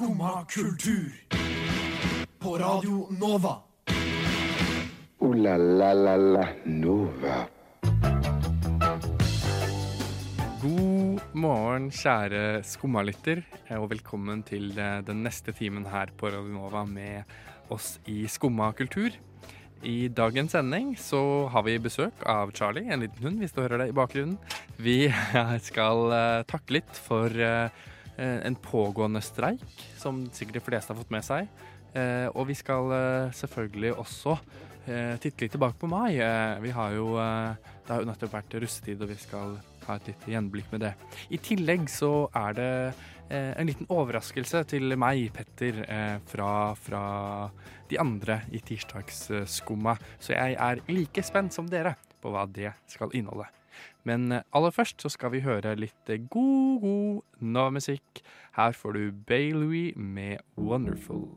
Skumma kultur. På Radio Nova. O-la-la-la-la Nova. God morgen, kjære skummalytter, og velkommen til eh, den neste timen her på Radio Nova med oss i Skumma kultur. I dagens sending så har vi besøk av Charlie, en liten hund, hvis du hører det i bakgrunnen. Vi skal eh, takke litt for eh, en pågående streik, som sikkert de fleste har fått med seg. Eh, og vi skal eh, selvfølgelig også eh, titte litt tilbake på mai. Eh, vi har jo, eh, det har jo nettopp vært russetid, og vi skal ha et lite gjenblikk med det. I tillegg så er det eh, en liten overraskelse til meg, Petter, eh, fra, fra de andre i tirsdagsskumma. Så jeg er like spent som dere på hva det skal inneholde. Men eh, aller først så skal vi høre litt eh, god, god Nova-musikk. Her får du Bailey med 'Wonderful'.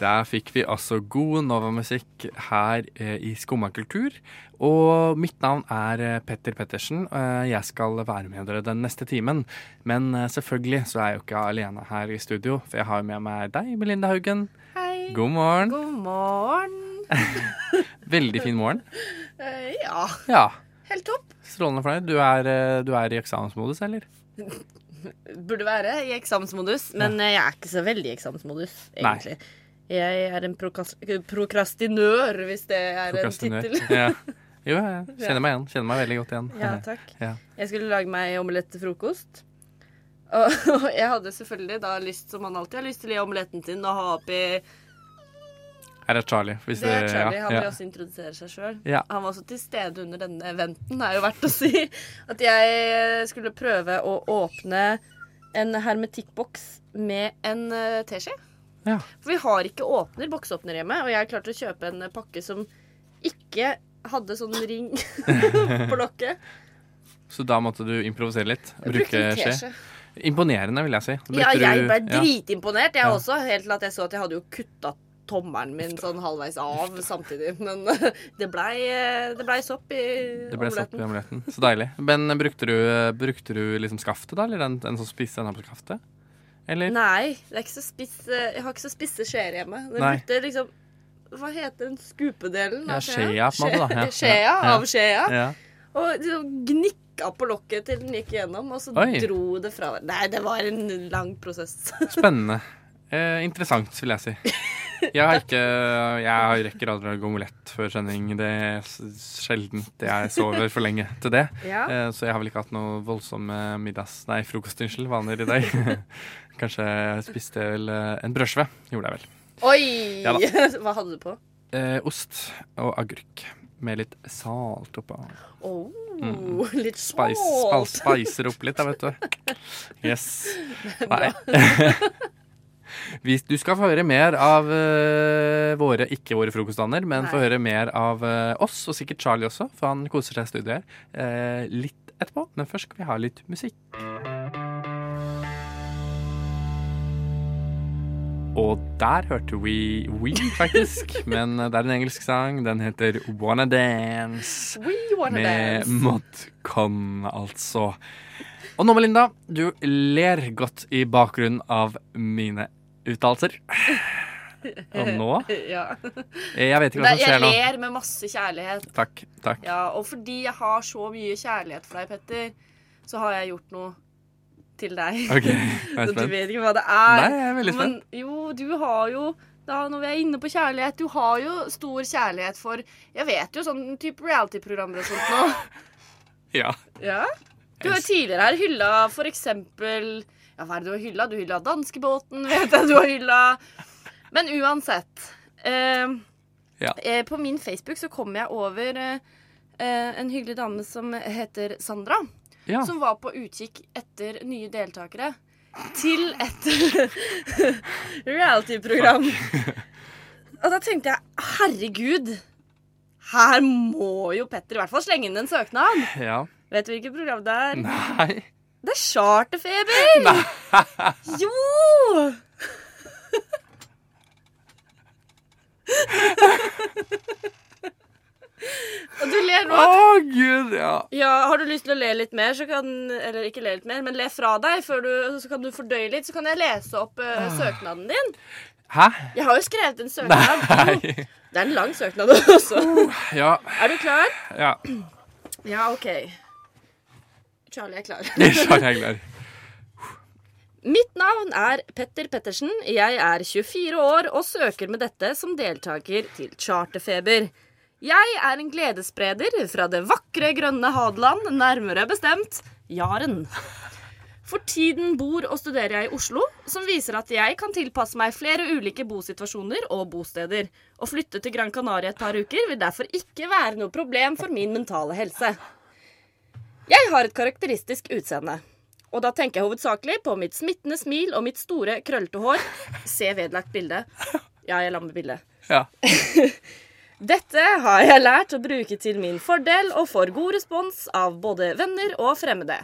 Der fikk vi altså god Nova-musikk her eh, i Skumma kultur. Og mitt navn er Petter Pettersen. Eh, jeg skal være med dere den neste timen. Men eh, selvfølgelig så er jeg jo ikke alene her i studio, for jeg har med meg deg, Melinda Haugen. Hei. God morgen. God morgen. Veldig fin morgen. Eh, ja, Ja, helt topp. strålende fornøyd. Du er, eh, du er i eksamensmodus, eller? Burde være i eksamensmodus, men ja. jeg er ikke så veldig i eksamensmodus, Nei. egentlig. Jeg er en prokrastinør, hvis det er en tittel. Ja. Jo, jeg kjenner meg igjen. Kjenner meg veldig godt igjen. Ja, takk. Ja. Jeg skulle lage meg omelett til frokost. Og jeg hadde selvfølgelig da lyst, som man alltid har lyst til i omeletten sin, å ha oppi Er Charlie. Hvis Det er Charlie. Han vil også introdusere seg sjøl. Han var også til stede under denne eventen, det er jo verdt å si. At jeg skulle prøve å åpne en hermetikkboks med en eh, teskje. Ja. For vi har ikke åpner, boksåpner hjemme, og jeg klarte å kjøpe en pakke som ikke hadde sånn ring på lokket. Så da måtte du improvisere litt? Bruke skje? Imponerende, vil jeg si. Brukte Ja, jeg ble dritimponert, jeg Ja. også. Helt til at jeg så at jeg hadde jo kutta tommelen min sånn halvveis av samtidig. Men det blei ble sopp i Det ble sopp i omeletten. omeletten. Så deilig. Men brukte du, brukte du liksom skaftet, da? Eller den, den som spiste den her på skaftet? Eller? Nei, det spiss, jeg har ikke så spisse skjeer hjemme. Jeg Nei. brukte liksom Hva heter den skupedelen av skjea, en. Skjea av skjea. Ja. Og liksom gnikka på lokket til den gikk igjennom, og så Oi. dro det fra Nei, det var en lang prosess. Spennende. Eh, interessant, vil jeg si. Jeg har ikke Jeg rekker aldri å gå omelett før sending. Det er sjelden sjeldent jeg sover for lenge til det. Ja. Eh, så jeg har vel ikke hatt noe voldsomme middags... Nei, frokostunnskyld, vaner i dag. Kanskje spiste jeg vel eh, en brødskive. Gjorde jeg vel. Oi! Ja Hva hadde du på? Eh, ost og agurk med litt salt oppå. Oh, Mm. Litt Spice, spal, salt. spicer opp litt, da, vet du. Yes. Nei. Vi, du skal få høre mer av uh, våre, ikke våre frokostdaner, men få høre mer av uh, oss, og sikkert Charlie også, for han koser seg i studio her, uh, litt etterpå. Men først skal vi ha litt musikk. Og der hørte vi We, faktisk. Men det er en engelsk sang. Den heter Wanna Dance. We wanna Med dance. Mod Con, altså. Og nå, Melinda, du ler godt i bakgrunnen av mine uttalelser. Og nå Ja. Jeg vet ikke hva som skjer nå. Jeg ler med masse kjærlighet. Takk. takk. Ja, og fordi jeg har så mye kjærlighet for deg, Petter, så har jeg gjort noe til deg. OK, jeg er Du vet ikke hva det er. Nei, jeg er veldig Men jo, du har jo da, Når vi er inne på kjærlighet, du har jo stor kjærlighet for Jeg vet jo sånn type reality-programmer og sånt nå. Ja. Ja? Du har tidligere her hylla for eksempel Ja, hva er det du har hylla? Du hylla danskebåten, vet jeg du har hylla. Men uansett. Eh, Ja. eh, på min Facebook så kom jeg over eh, eh, en hyggelig dame som heter Sandra. ja. Som var på utkikk etter nye deltakere til et reality-program. Og da tenkte jeg herregud, her må jo Petter i hvert fall slenge inn en søknad. ja. Vet du hvilket program det er? Nei. Det er Charterfeber! Jo! Og du ler nå. Å, gud, ja. Ja, Har du lyst til å le litt mer, så kan Eller ikke le litt mer, men le fra deg, du, så kan du fordøye litt. Så kan jeg lese opp uh, søknaden din. Hæ? Jeg har jo skrevet en søknad. Nei. Det er en lang søknad også. Ja. Er du klar? ja. Ja, OK. Charlie er klar. Charlie er klar. Mitt navn er Petter Pettersen. Jeg er 24 år og søker med dette som deltaker til Charterfeber. Jeg er en gledesspreder fra det vakre, grønne Hadeland, nærmere bestemt Jaren. For tiden bor og studerer jeg i Oslo, som viser at jeg kan tilpasse meg flere ulike bosituasjoner og bosteder. Å flytte til Gran Canaria et par uker vil derfor ikke være noe problem for min mentale helse. Jeg har et karakteristisk utseende. Og da tenker jeg hovedsakelig på mitt smittende smil og mitt store, krøllete hår. Se vedlagt bilde. Ja, jeg la med bildet. Ja. Dette har jeg lært å bruke til min fordel og får god respons av både venner og fremmede.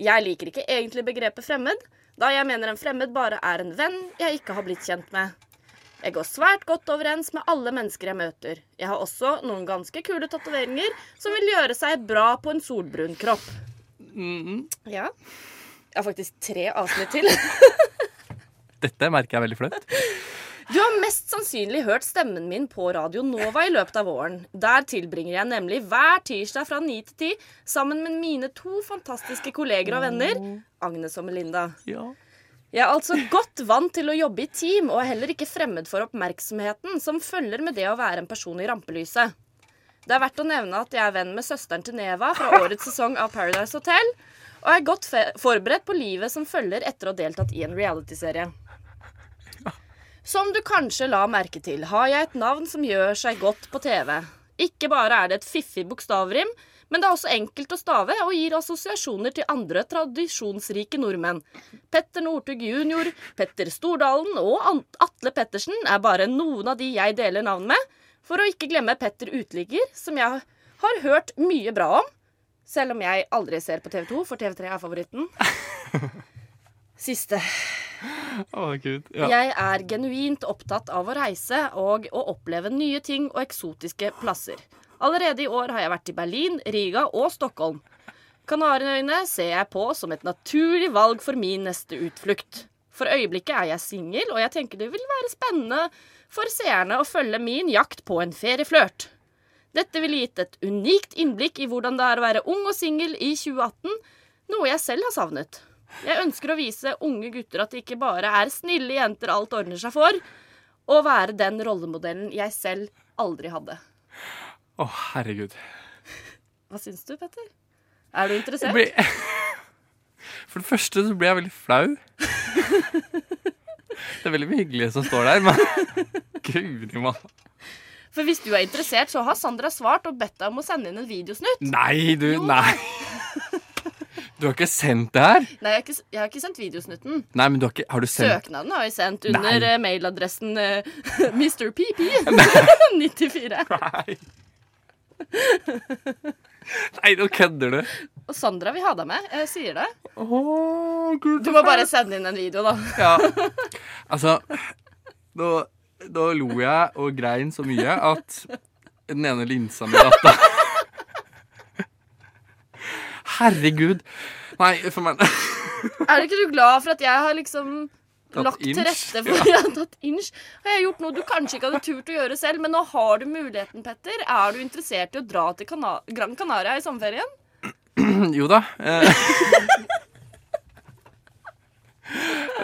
Jeg liker ikke egentlig begrepet fremmed, da jeg mener en fremmed bare er en venn jeg ikke har blitt kjent med. Jeg går svært godt overens med alle mennesker jeg møter. Jeg har også noen ganske kule tatoveringer som vil gjøre seg bra på en solbrun kropp. Ja. Jeg har faktisk tre avsnitt til. Dette merker jeg veldig flaut. Du har mest sannsynlig hørt stemmen min på Radio Nova i løpet av våren. Der tilbringer jeg nemlig hver tirsdag fra 9 til 10 sammen med mine to fantastiske kolleger og venner, Agnes og Melinda. Ja. Jeg er altså godt vant til å jobbe i team, og er heller ikke fremmed for oppmerksomheten som følger med det å være en person i rampelyset. Det er verdt å nevne at jeg er venn med søsteren til Neva fra årets sesong av Paradise Hotel, og er godt forberedt på livet som følger etter å ha deltatt i en realityserie. Som du kanskje la merke til, har jeg et navn som gjør seg godt på TV. Ikke bare er det et fiffig bokstavrim, men det er også enkelt å stave og gir assosiasjoner til andre tradisjonsrike nordmenn. Petter Northug jr., Petter Stordalen og Atle Pettersen er bare noen av de jeg deler navn med, for å ikke glemme Petter Uteligger, som jeg har hørt mye bra om, selv om jeg aldri ser på TV 2, for TV3 er favoritten. Siste. Oh, gud. Ja. Jeg er genuint opptatt av å reise og å oppleve nye ting og eksotiske plasser. Allerede i år har jeg vært i Berlin, Riga og Stockholm. Kanariøyene ser jeg på som et naturlig valg for min neste utflukt. For øyeblikket er jeg singel, og jeg tenker det vil være spennende for seerne å følge min jakt på en ferieflørt. Dette ville gitt et unikt innblikk i hvordan det er å være ung og singel i 2018, noe jeg selv har savnet. Jeg ønsker å vise unge gutter at det ikke bare er snille jenter alt ordner seg for, og være den rollemodellen jeg selv aldri hadde. Å, herregud. Hva syns du, Petter? Er du interessert? blir... For det første så blir jeg veldig flau. Det er veldig mye hyggelig som står der, men Guri malla. For hvis du er interessert, så har Sandra svart og bedt deg om å sende inn en videosnutt. Nei, du. Jo. Nei. Du har ikke sendt det her? Nei, jeg har ikke, jeg har ikke sendt videosnutten. Nei, men du har ikke Har du sendt Søknaden har jeg sendt under Nei. eh, mailadressen uh, Mr. PP 94. Nei. Nei, nå kødder du. Og Sandra vil ha deg med. Jeg sier det. Oh, gud. Du må bare sende inn en video, da. Ja. Altså, nå, nå lo jeg og grein så mye at den ene linsa mi datt av. Herregud. Nei, for meg Er ikke du glad for at jeg har liksom lagt til rette for Jeg har tatt inch. Har jeg gjort noe du kanskje ikke hadde turt å gjøre selv, men nå har du muligheten, Petter. Er du interessert i å dra til Kana Gran Canaria i sommerferien? Jo da. Eh.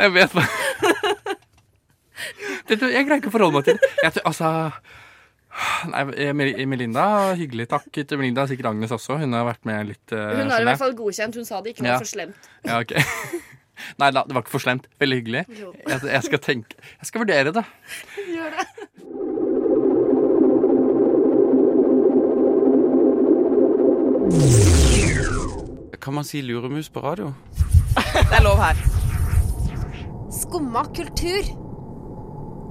Jeg vet hva Vet Jeg greier ikke å forholde meg til det. Altså Nei, eh, Melinda, hyggelig takk til Melinda. Sikkert Agnes også. Hun har vært med litt. eh, Hun har i hvert fall godkjent. Hun sa det ikke noe Ja. for slemt. Ja, ok. Nei da, det var ikke for slemt. Veldig hyggelig. Jeg, jeg skal tenke Jeg skal vurdere det. Gjør det. Kan man si luremus på radio? Det er lov her. Skumma kultur.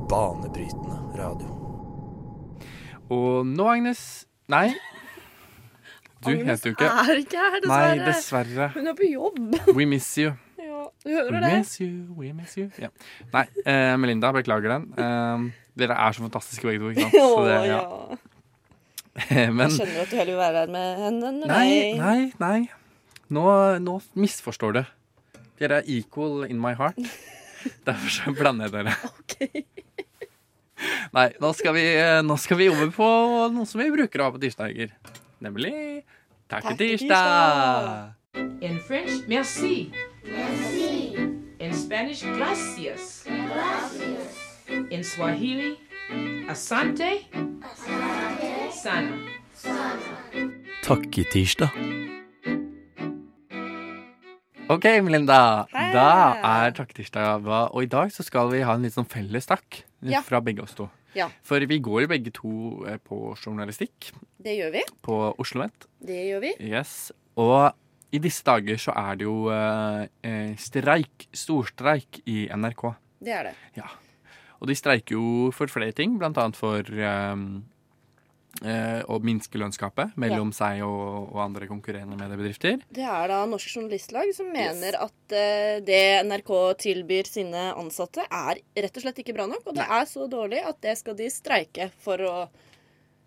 Banebrytende radio. Og nå, Agnes Nei. Du heter jo ikke er ikke her, Nei, dessverre. dessverre. Hun er på jobb. We miss you. Du hører We det? miss you, we miss you. Ja. Nei, eh, Melinda, beklager den. Eh, dere er så fantastiske begge to. ikke sant? Så det, ja. Men Jeg skjønner at du heller vil være her med henne enn Nei, nei, nei. Nå, nå misforstår du. Dere er equal in my heart. Derfor så blander jeg dere. Nei, nå skal, vi, nå skal vi over på noe som vi bruker å ha på tirsdager. Nemlig takketirsdag. In French, merci. Merci. In Spanish, gracias. Gracias. In Swahili, asante. Asante. Sana. Takketirsdag. OK, Melinda. Hei. Da er takketirsdag. hva- Og i dag så skal vi ha en litt sånn felles takk Ja. fra begge oss to. Ja. For vi går jo begge to eh, på journalistikk Det gjør vi. på OsloMet. Det gjør vi. Yes. Og i disse dager så er det jo eh, eh, streik, storstreik i NRK. Det er det. Ja. Og de streiker jo for flere ting, blant annet for eh, eh, å minske lønnsgapet mellom seg og, og andre konkurrerende mediebedrifter. Det er da Norsk Journalistlag som mener at eh, det NRK tilbyr sine ansatte, er rett og slett ikke bra nok. Og det er så dårlig at det skal de streike for å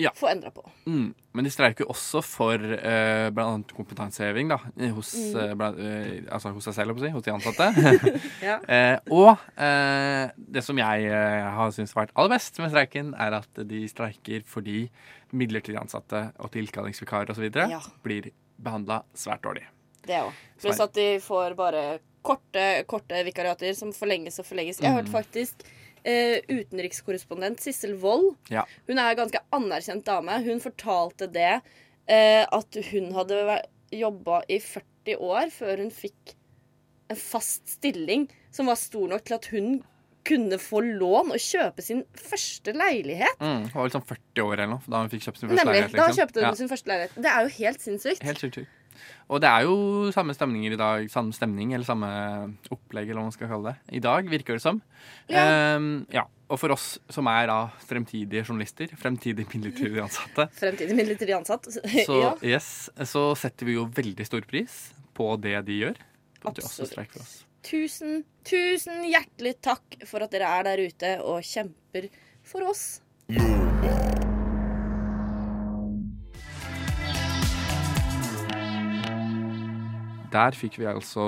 Ja. få endra på. Mm. Men de streiker også for eh, annet kompetanseheving da, hos, Mm. eh, blant, eh, altså hos seg selv, si, hos de ansatte. Ja. eh, og eh, det som jeg eh, har syntes har vært aller best med streiken, er at de streiker fordi midlertidig ansatte og tilkallingsvikarer osv. Ja. blir behandla svært dårlig. Det òg. Pluss at de får bare korte, korte vikariater som forlenges og forlenges. Jeg har hørt faktisk eh, utenrikskorrespondent Sissel Wold. Ja. Hun er en ganske anerkjent dame. Hun fortalte det eh, at hun hadde jobba i 40 år før hun fikk en fast stilling som var stor nok til at hun kunne få lån og kjøpe sin første leilighet. Mm, hun var sånn 40 år eller noe da hun fikk kjøpt sin første Nemlig. leilighet. Da liksom. kjøpte hun Ja. sin første leilighet. Det er jo helt sinnssykt. Helt sykt. Og det er jo samme stemninger i dag, samme stemning eller samme opplegg, eller hva man skal kalle det, i dag, virker det som. Ja. Um, ja. Og for oss som er da fremtidige journalister, fremtidig midlertidig ansatte, Fremtidig midlertidig ansatt. så, ja. yes, så setter vi jo veldig stor pris på det de gjør. At de også Absolutt. Tusen, tusen hjertelig takk for at dere er der ute og kjemper for oss. Der fikk vi altså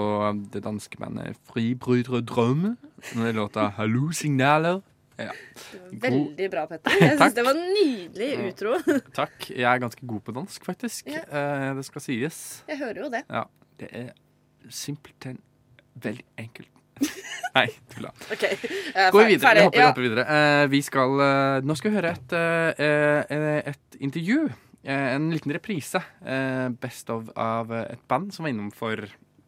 det danske bandet Fribrydre Drømme med låta 'Hallo Signaler'. Ja. Veldig bra, Petter. Jeg syns det var en nydelig utro. Takk. Jeg er ganske god på dansk, faktisk. Ja. Eh, det skal sies. Jeg hører jo det. Ja, det er simpelthen veldig enkelt. Nei, tulla. OK. jeg er Går vi videre. Vi hopper, Ja. hopper videre. Eh, vi skal eh, Nå skal vi høre et, eh, et intervju. Eh, en liten reprise. eh, best of av et band som var innom for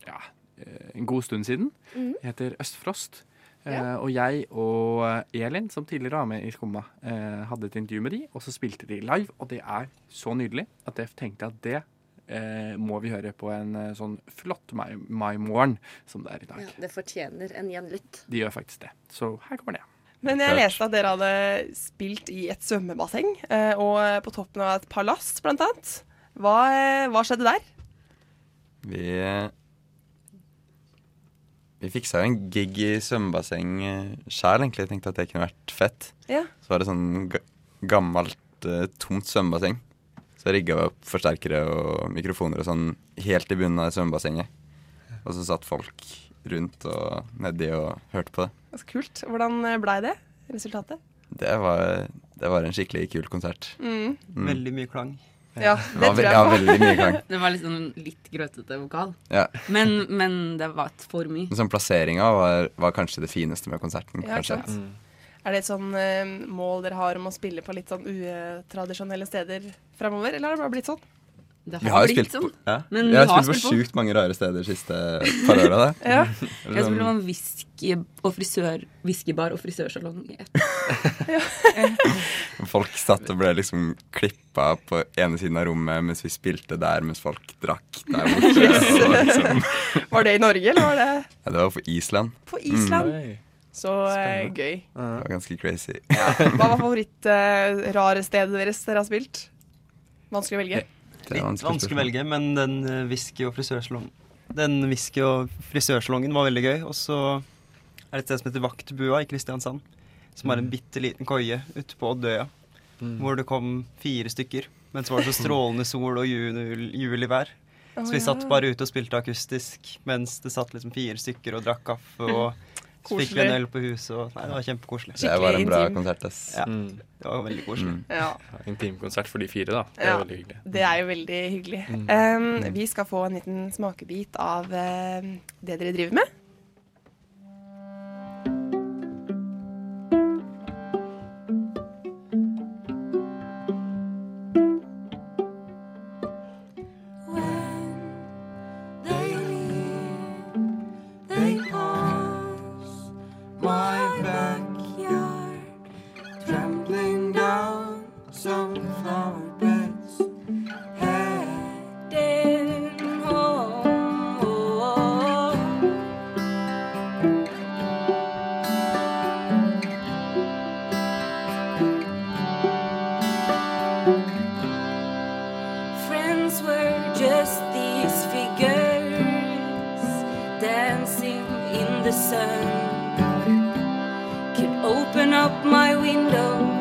ja, eh, en god stund siden. Mm. Heter Østfrost. Ja. og jeg og Elin, som tidligere var med i Skumma, hadde et intervju med de, og så spilte de live. Og det er så nydelig at jeg tenkte at det eh, må vi høre på en eh, sånn flott mai- maimorgen som det er i dag. Ja, det fortjener en gjenlytt. De gjør faktisk det. Så her kommer det. Men jeg leste at dere hadde spilt i et svømmebasseng, eh, og på toppen av et palass, blant annet. Hva, eh, hva skjedde der? Vi Vi fiksa jo en gig i svømmebasseng sjæl, egentlig. Jeg tenkte at det kunne vært fett. Ja. Så var det sånn gammelt, eh, tomt svømmebasseng. Så rigga vi opp forsterkere og mikrofoner og sånn helt i bunnen av svømmebassenget. Og så satt folk rundt og nedi og hørte på det. Så kult. Hvordan eh, blei det? Resultatet? Det var, det var en skikkelig kul konsert. Mm. Mm. Veldig mye klang. Ja, Det tror jeg ja, på. veldig mye klang. Det var liksom litt grøtete vokal. Ja. Men, men det var for mye. Sånn plasseringa var, var kanskje det fineste med konserten. Ja, sant? Er det et sånn eh, mål dere har om å spille på litt sånn utradisjonelle steder framover, eller har det bare blitt sånn? Det Vi har blitt sånn. ja. Men vi har har spilt på spilt på. sjukt mange rare steder de siste par åra. Ja. Jeg spilte på en whisky og frisør, whiskybar og frisørsalong. i. Folk satt og ble liksom klippa på ene siden av rommet mens vi spilte der mens folk drakk der borte. Liksom, Var det i Norge, eller var det ja, det var på Island. på Island? Mm. Så eh, Spennende. gøy. Det var ganske crazy. Hva var favoritt-rare stedet deres dere har spilt? Vanskelig å velge. Det Litt vanskelig vanskelig å velge, men den eh, whisky- og frisørsalongen Den whisky- og frisørsalongen var veldig gøy. Og så er det et sted som heter Vaktbua i Kristiansand. Som har en bitte liten koie ute på Oddøya. Hvor det kom fire stykker Men så var det så strålende sol og jul, julivær. Så vi satt bare ute og spilte akustisk mens det satt liksom fire stykker og drakk kaffe. Og så fikk vi en øl på huset, og nei, det var kjempekoselig. Det var en bra intim. konsert, ass. Ja, Mm. det var veldig koselig. Mm. Ja, Ja, Intimkonsert for de fire, da. Det er Ja. veldig hyggelig. det er jo veldig hyggelig. Mm. Um, vi skal få en liten smakebit av uh, det dere driver med. The sun. Could open up my window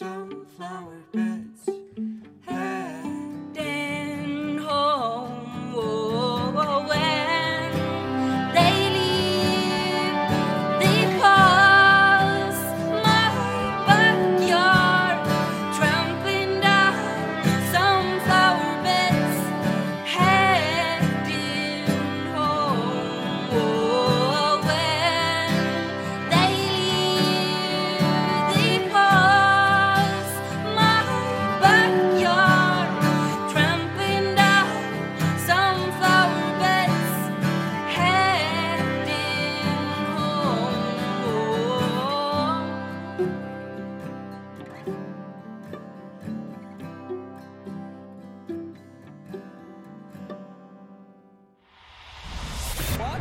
sunflower bed.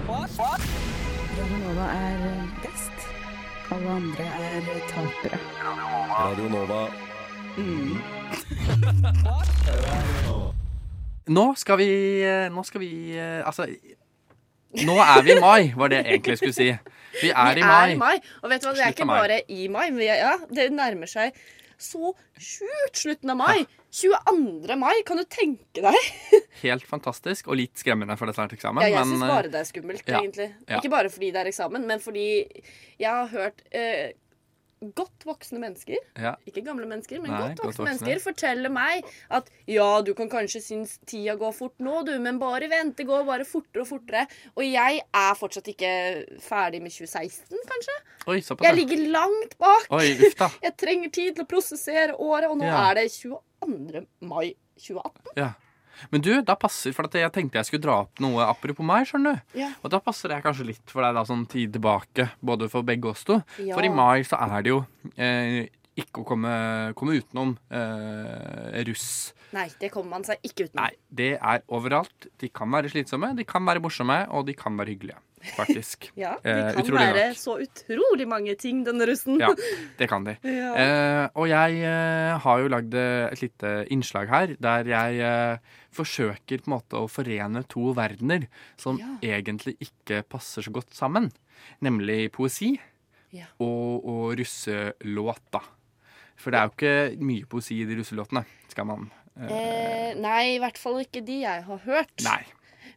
Nova er best. Alle andre er tapere. Radio Nova. Nå skal vi Nå skal vi eh, Altså Nå er vi i mai, var det jeg egentlig skulle si. Vi er Vi i mai. er i mai. Og vet du hva, det er ikke bare i mai. Men vi er, ja, det nærmer seg så sjukt slutten av mai. 22. mai, kan du tenke deg? Helt fantastisk og litt skremmende for det er snart eksamen. Ja, jeg syns eh, bare det er skummelt, ja, egentlig. ja. Ikke bare fordi det er eksamen, men fordi jeg har hørt eh, godt voksne mennesker, Ja. ikke gamle mennesker, men Nei, godt godt voksne voksne. mennesker, fortelle meg at ja, du kan kanskje synes tida går fort nå, du, men bare vent, det går bare fortere og fortere. Og jeg er fortsatt ikke ferdig med 2016, kanskje. Oi. Jeg ligger langt bak. Oi. Jeg trenger tid til å prosessere året, og nå er det 22. mai 2018. Ja. Men du, da passer For jeg tenkte jeg skulle dra opp noe apropos meg. skjønner du Ja. Og da passer det kanskje litt for deg da sånn tid tilbake, både for begge oss to. Ja. For i mai så er det jo eh, ikke å komme, komme utenom eh, russ. Nei, det kommer man seg ikke utenom. Nei, det er overalt. De kan være slitsomme, de kan være morsomme, og de kan være hyggelige. Faktisk. Ja, det Eh, kan utrolig være nok. så utrolig mange ting, denne russen. Ja, det kan de. Ja. Eh, og jeg eh, har jo lagd eh, et lite innslag her der jeg eh, forsøker på en måte å forene to verdener som egentlig ikke passer så godt sammen. Nemlig poesi Ja. og, og russelåta. For det er jo ikke mye poesi i de russelåtene, skal man eh, Eh, nei, i hvert fall ikke de jeg har hørt. Nei.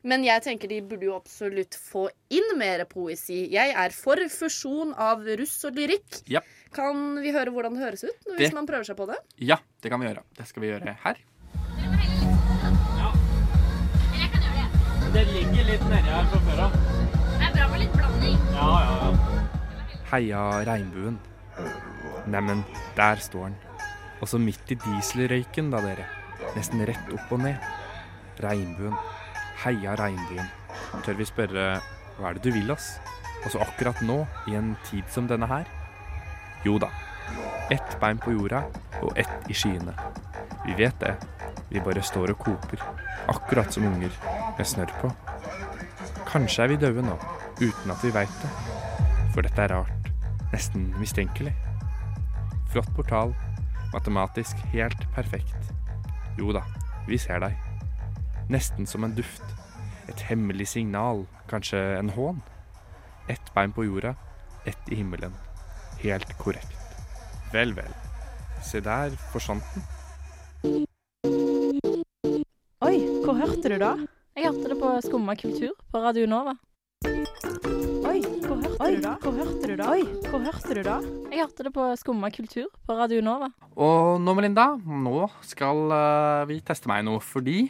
Men jeg tenker de burde jo absolutt få inn mer poesi. Jeg er for fusjon av russ og lyrikk. Ja. Kan vi høre hvordan det høres ut hvis Det- man prøver seg på det? ja, det kan vi gjøre. Det skal vi gjøre her. Det ligger litt nedi her fra før av. Det er bra med litt blanding. Ja, ja, ja. Heia regnbuen. Neimen, der står den. Også midt i dieselrøyken, da, dere. Nesten rett opp og ned. Regnbuen. Heia regnbuen. Tør vi spørre hva er det du vil oss? Altså akkurat nå, i en tid som denne her? Jo da. Ett bein på jorda og ett i skyene. Vi vet det. Vi bare står og koper. Akkurat som unger med snørr på. Kanskje er vi døde nå, uten at vi veit det. For dette er rart. Nesten mistenkelig. Flott portal. Matematisk helt perfekt. Jo da, vi ser deg. Nesten som en duft. Et hemmelig signal, kanskje en hån. Ett bein på jorda, ett i himmelen. Helt korrekt. Vel, vel. Se der forsvant den. Oi, hvor hørte du da? Jeg hørte det på Skumma kultur på Radio Nova. Oi, hvor hørte du da? Hvor hørte du da? Oi, hvor hørte du da? Jeg hørte det på Skumma kultur på Radio Nova. Og nå, Melinda, nå skal eh, vi teste meg noe fordi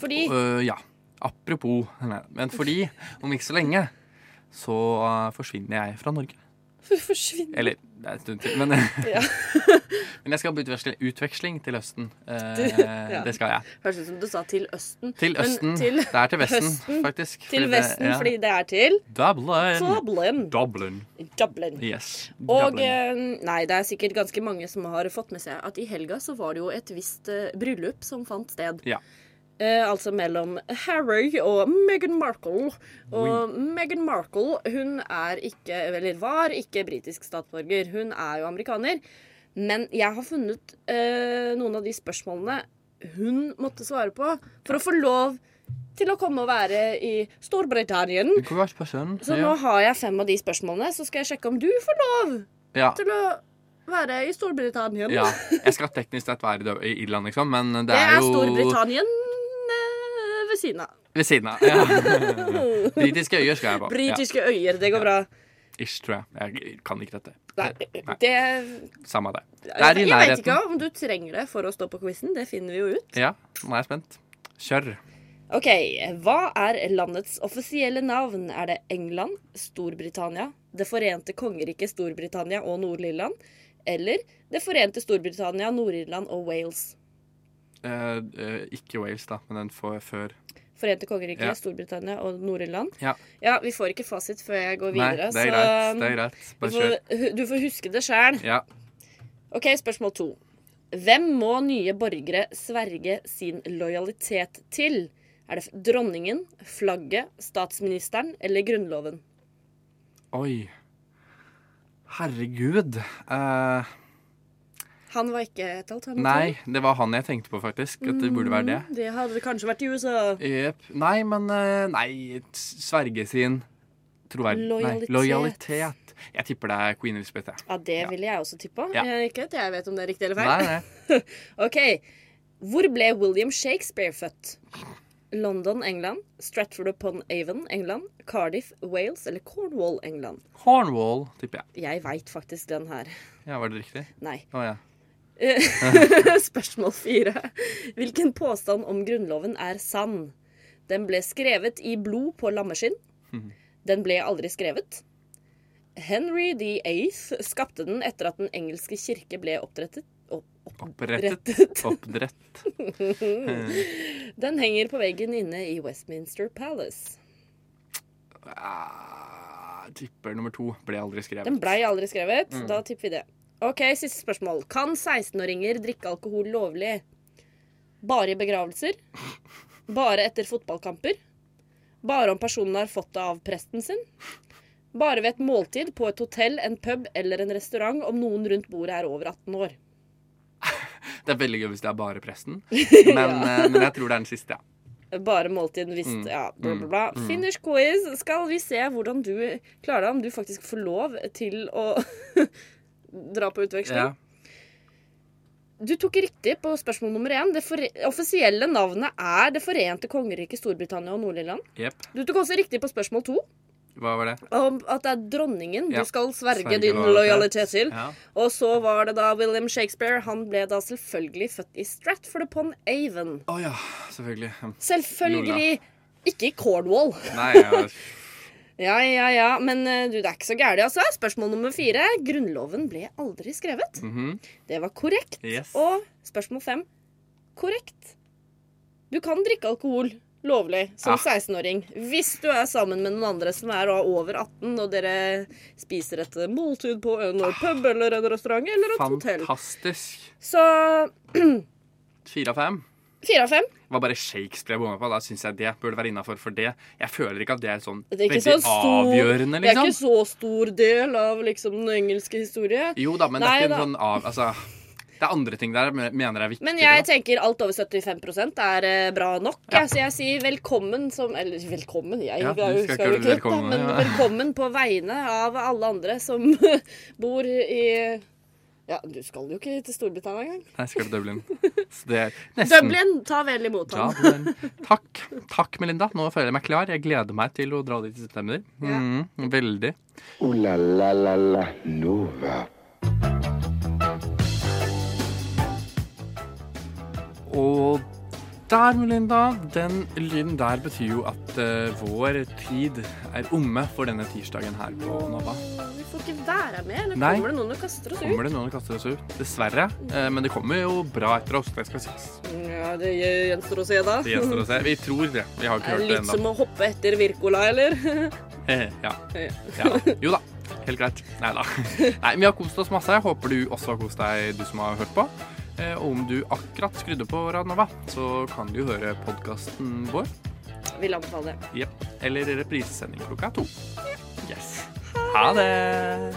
Fordi uh, ja. Apropos nei, Men fordi om ikke så lenge så uh, forsvinner jeg fra Norge. Forsvinner Eller det er en stund til, men, Ja. men jeg skal på utveksling, utveksling til Østen. Uh, ja. Det skal jeg. Høres ut som du sa til Østen. Til Østen. til det er til Vesten, høsten. faktisk. Til fordi det- Vesten, ja. fordi det er til Dublin. Dublin. Dublin. Dublin. Yes. Dublin. Og nei, det er sikkert ganske mange som har fått med seg at i helga så var det jo et visst bryllup som fant sted. Ja. Eh, altså mellom Harry og Meghan Markle. Og Meghan Markle hun er ikke, eller var ikke britisk statsborger. Hun er jo amerikaner. Men jeg har funnet eh, noen av de spørsmålene hun måtte svare på for å få lov til å komme og være i Storbritannia. Så nå har jeg fem av de spørsmålene, så skal jeg sjekke om du får lov Ja. til å være i Storbritannia. ja. Jeg skal teknisk sett være i Irland, liksom, men det, Det er jo Storbritannia ved siden av. Ved siden av. Ja. Britiske øyer skal jeg på. Britiske øyer. Det går bra. Ish, tror jeg. Jeg kan ikke dette. Nei, Nei. det Samme det. Det er i Jeg vet ikke om du trenger det for å stå på quizen. Det finner vi jo ut. Ja, nå er jeg spent. Kjør. OK. Hva er landets offisielle navn? Er det England, Storbritannia, Det forente kongeriket Storbritannia og Nord-Irland? Eller Det forente Storbritannia, Nord-Irland og Wales? Eh, eh, ikke Wales, da, men den får før. Forente kongeriket, Ja. Storbritannia og Nord-Irland. Ja. Ja, vi får ikke fasit før jeg går videre, Nei, det er så greit. Det er greit. Bare du, får, du får huske det sjæl. Ja. OK, spørsmål to. Hvem må nye borgere sverge sin lojalitet til? Er det dronningen, flagget, statsministeren eller Grunnloven? Oi. Herregud. Eh, Han var ikke et alternativ. nei, det var han jeg tenkte på, faktisk. At det burde være det. Mm, Det hadde det kanskje vært i USA. Jep. Nei, men eh, Nei, sverge sin troverdig Lojalitet. lojalitet. Jeg tipper det er Queen Elizabeth. Ja, Ja, det ville jeg også tippa. Ja. Ikke at jeg vet om det er riktig eller feil. Nei, nei. OK. Hvor ble William Shakespeare født? London, England. Stratford upon Avon, England. Cardiff, Wales eller Cornwall, England. Cornwall, tipper jeg. Jeg veit faktisk den her. Ja, Var det riktig? Nei. Oh, ja. Eh, Spørsmål fire. Hvilken påstand om Grunnloven er sann? Den ble skrevet i blod på lammeskinn. Den ble aldri skrevet. Henry VIII skapte den etter at den engelske kirke ble opprettet. Opp, Opprettet. Oppdrett. Den henger på veggen inne i Westminster Palace. Ah, tipper nummer to ble aldri skrevet. Den blei aldri skrevet. Mm. Da tipper vi det. OK, siste spørsmål. Kan 16-åringer drikke alkohol lovlig? Bare i begravelser? Bare etter fotballkamper? Bare om personen har fått det av presten sin? Bare ved et måltid på et hotell, en pub eller en restaurant om noen rundt bordet er over 18 år? Det er veldig gøy hvis det er bare presten, men, Ja. eh, men jeg tror det er den siste. ja. Bare måltid hvis Mm, Ja, bla, bla, bla. mm, mm. Finish quiz. Skal vi se hvordan du klarer deg, om du faktisk får lov til å dra på utveksling. Ja. Du tok riktig på spørsmål nummer én. Det offisielle navnet er Det forente kongeriket Storbritannia og Nord-Irland. Yep. Du tok også riktig på spørsmål to. Hva var det? Om at det er dronningen Ja. du skal sverge, Sverge din lojalitet. til. Ja. Og så var det da William Shakespeare. Han ble da selvfølgelig født i Stratford upon Avon. Å ja, selvfølgelig. Selvfølgelig ikke i Cornwall. Nei, ja. Ja, ja, ja. Men eh, du, det er ikke så gærent, altså. Spørsmål nummer fire. Grunnloven ble aldri skrevet. Mhm. Det var korrekt. Yes. Og spørsmål fem. Korrekt. Du kan drikke alkohol lovlig som Ja. 16-åring hvis du er sammen med noen andre som er over 18, og dere spiser et måltid på en pub eller en restaurant eller et hotell. Fantastisk. Så Fire av fem. Fire av fem. Det var bare Shakespeare jeg bomma på. Da syns jeg det burde være innafor for det. Jeg føler ikke at det er sånn Det er veldig så stor, avgjørende, Det er ikke liksom. så stor del av liksom den engelske historie. Jo da, men det er ikke da. en sånn av Altså, det er andre ting der jeg mener er viktigere. Men jeg tenker alt over 75 er eh, bra nok. jeg. Så jeg sier velkommen som Eller velkommen, jeg Ja, jeg du jo- ikke velkommen, men ja. velkommen på vegne av alle andre som bor i Ja, du skal jo ikke til Storbritannia engang. Nei, jeg skal til Dublin. Så det er nesten Dublin, ta vel imot ham. Dublin. Takk. Takk, Melinda. Nå føler jeg meg klar. Jeg gleder meg til å dra dit i september. Ja. Mm, veldig. Ooh la la la la Nova. Og der, Melinda, den lyden der betyr jo at uh, vår tid er omme for denne tirsdagen her på Nova. Vi får ikke være med. Nei. kommer det noen og kaster oss ut? Kommer det noen og kaster oss ut? Dessverre. Uh, men det kommer jo bra etter oss. Det skal sies. Ja, det gjenstår å se, da. Det gjenstår å se. Vi tror det. Vi har ikke hørt det litt som å hoppe etter Wirkola, eller? Ja. ja. Jo da. Helt greit. Nei da. Nei, vi har kost oss masse. Jeg håper du også har kost deg, du som har hørt på. Eh, Og om du akkurat skrudde på Radnova, så kan du høre podkasten vår. Vil anbefale det. Jepp. Eller reprisesending klokka to. Yes. Ha det!